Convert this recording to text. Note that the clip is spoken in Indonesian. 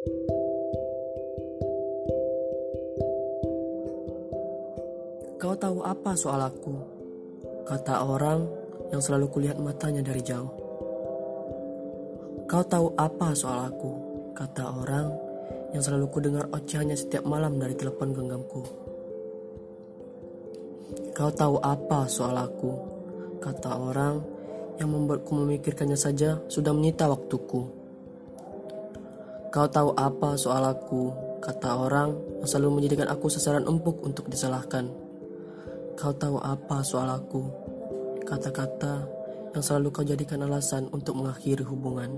Kau tahu apa soal aku? Kata orang yang selalu kulihat matanya dari jauh. Kau tahu apa soal aku? Kata orang yang selalu kudengar ocehannya setiap malam dari telepon genggamku. Kau tahu apa soal aku? Kata orang yang membuatku memikirkannya saja sudah menyita waktuku. Kau tahu apa soal aku? Kata orang yang selalu menjadikan aku sasaran empuk untuk disalahkan. Kau tahu apa soal aku? Kata-kata yang selalu kau jadikan alasan untuk mengakhiri hubungan.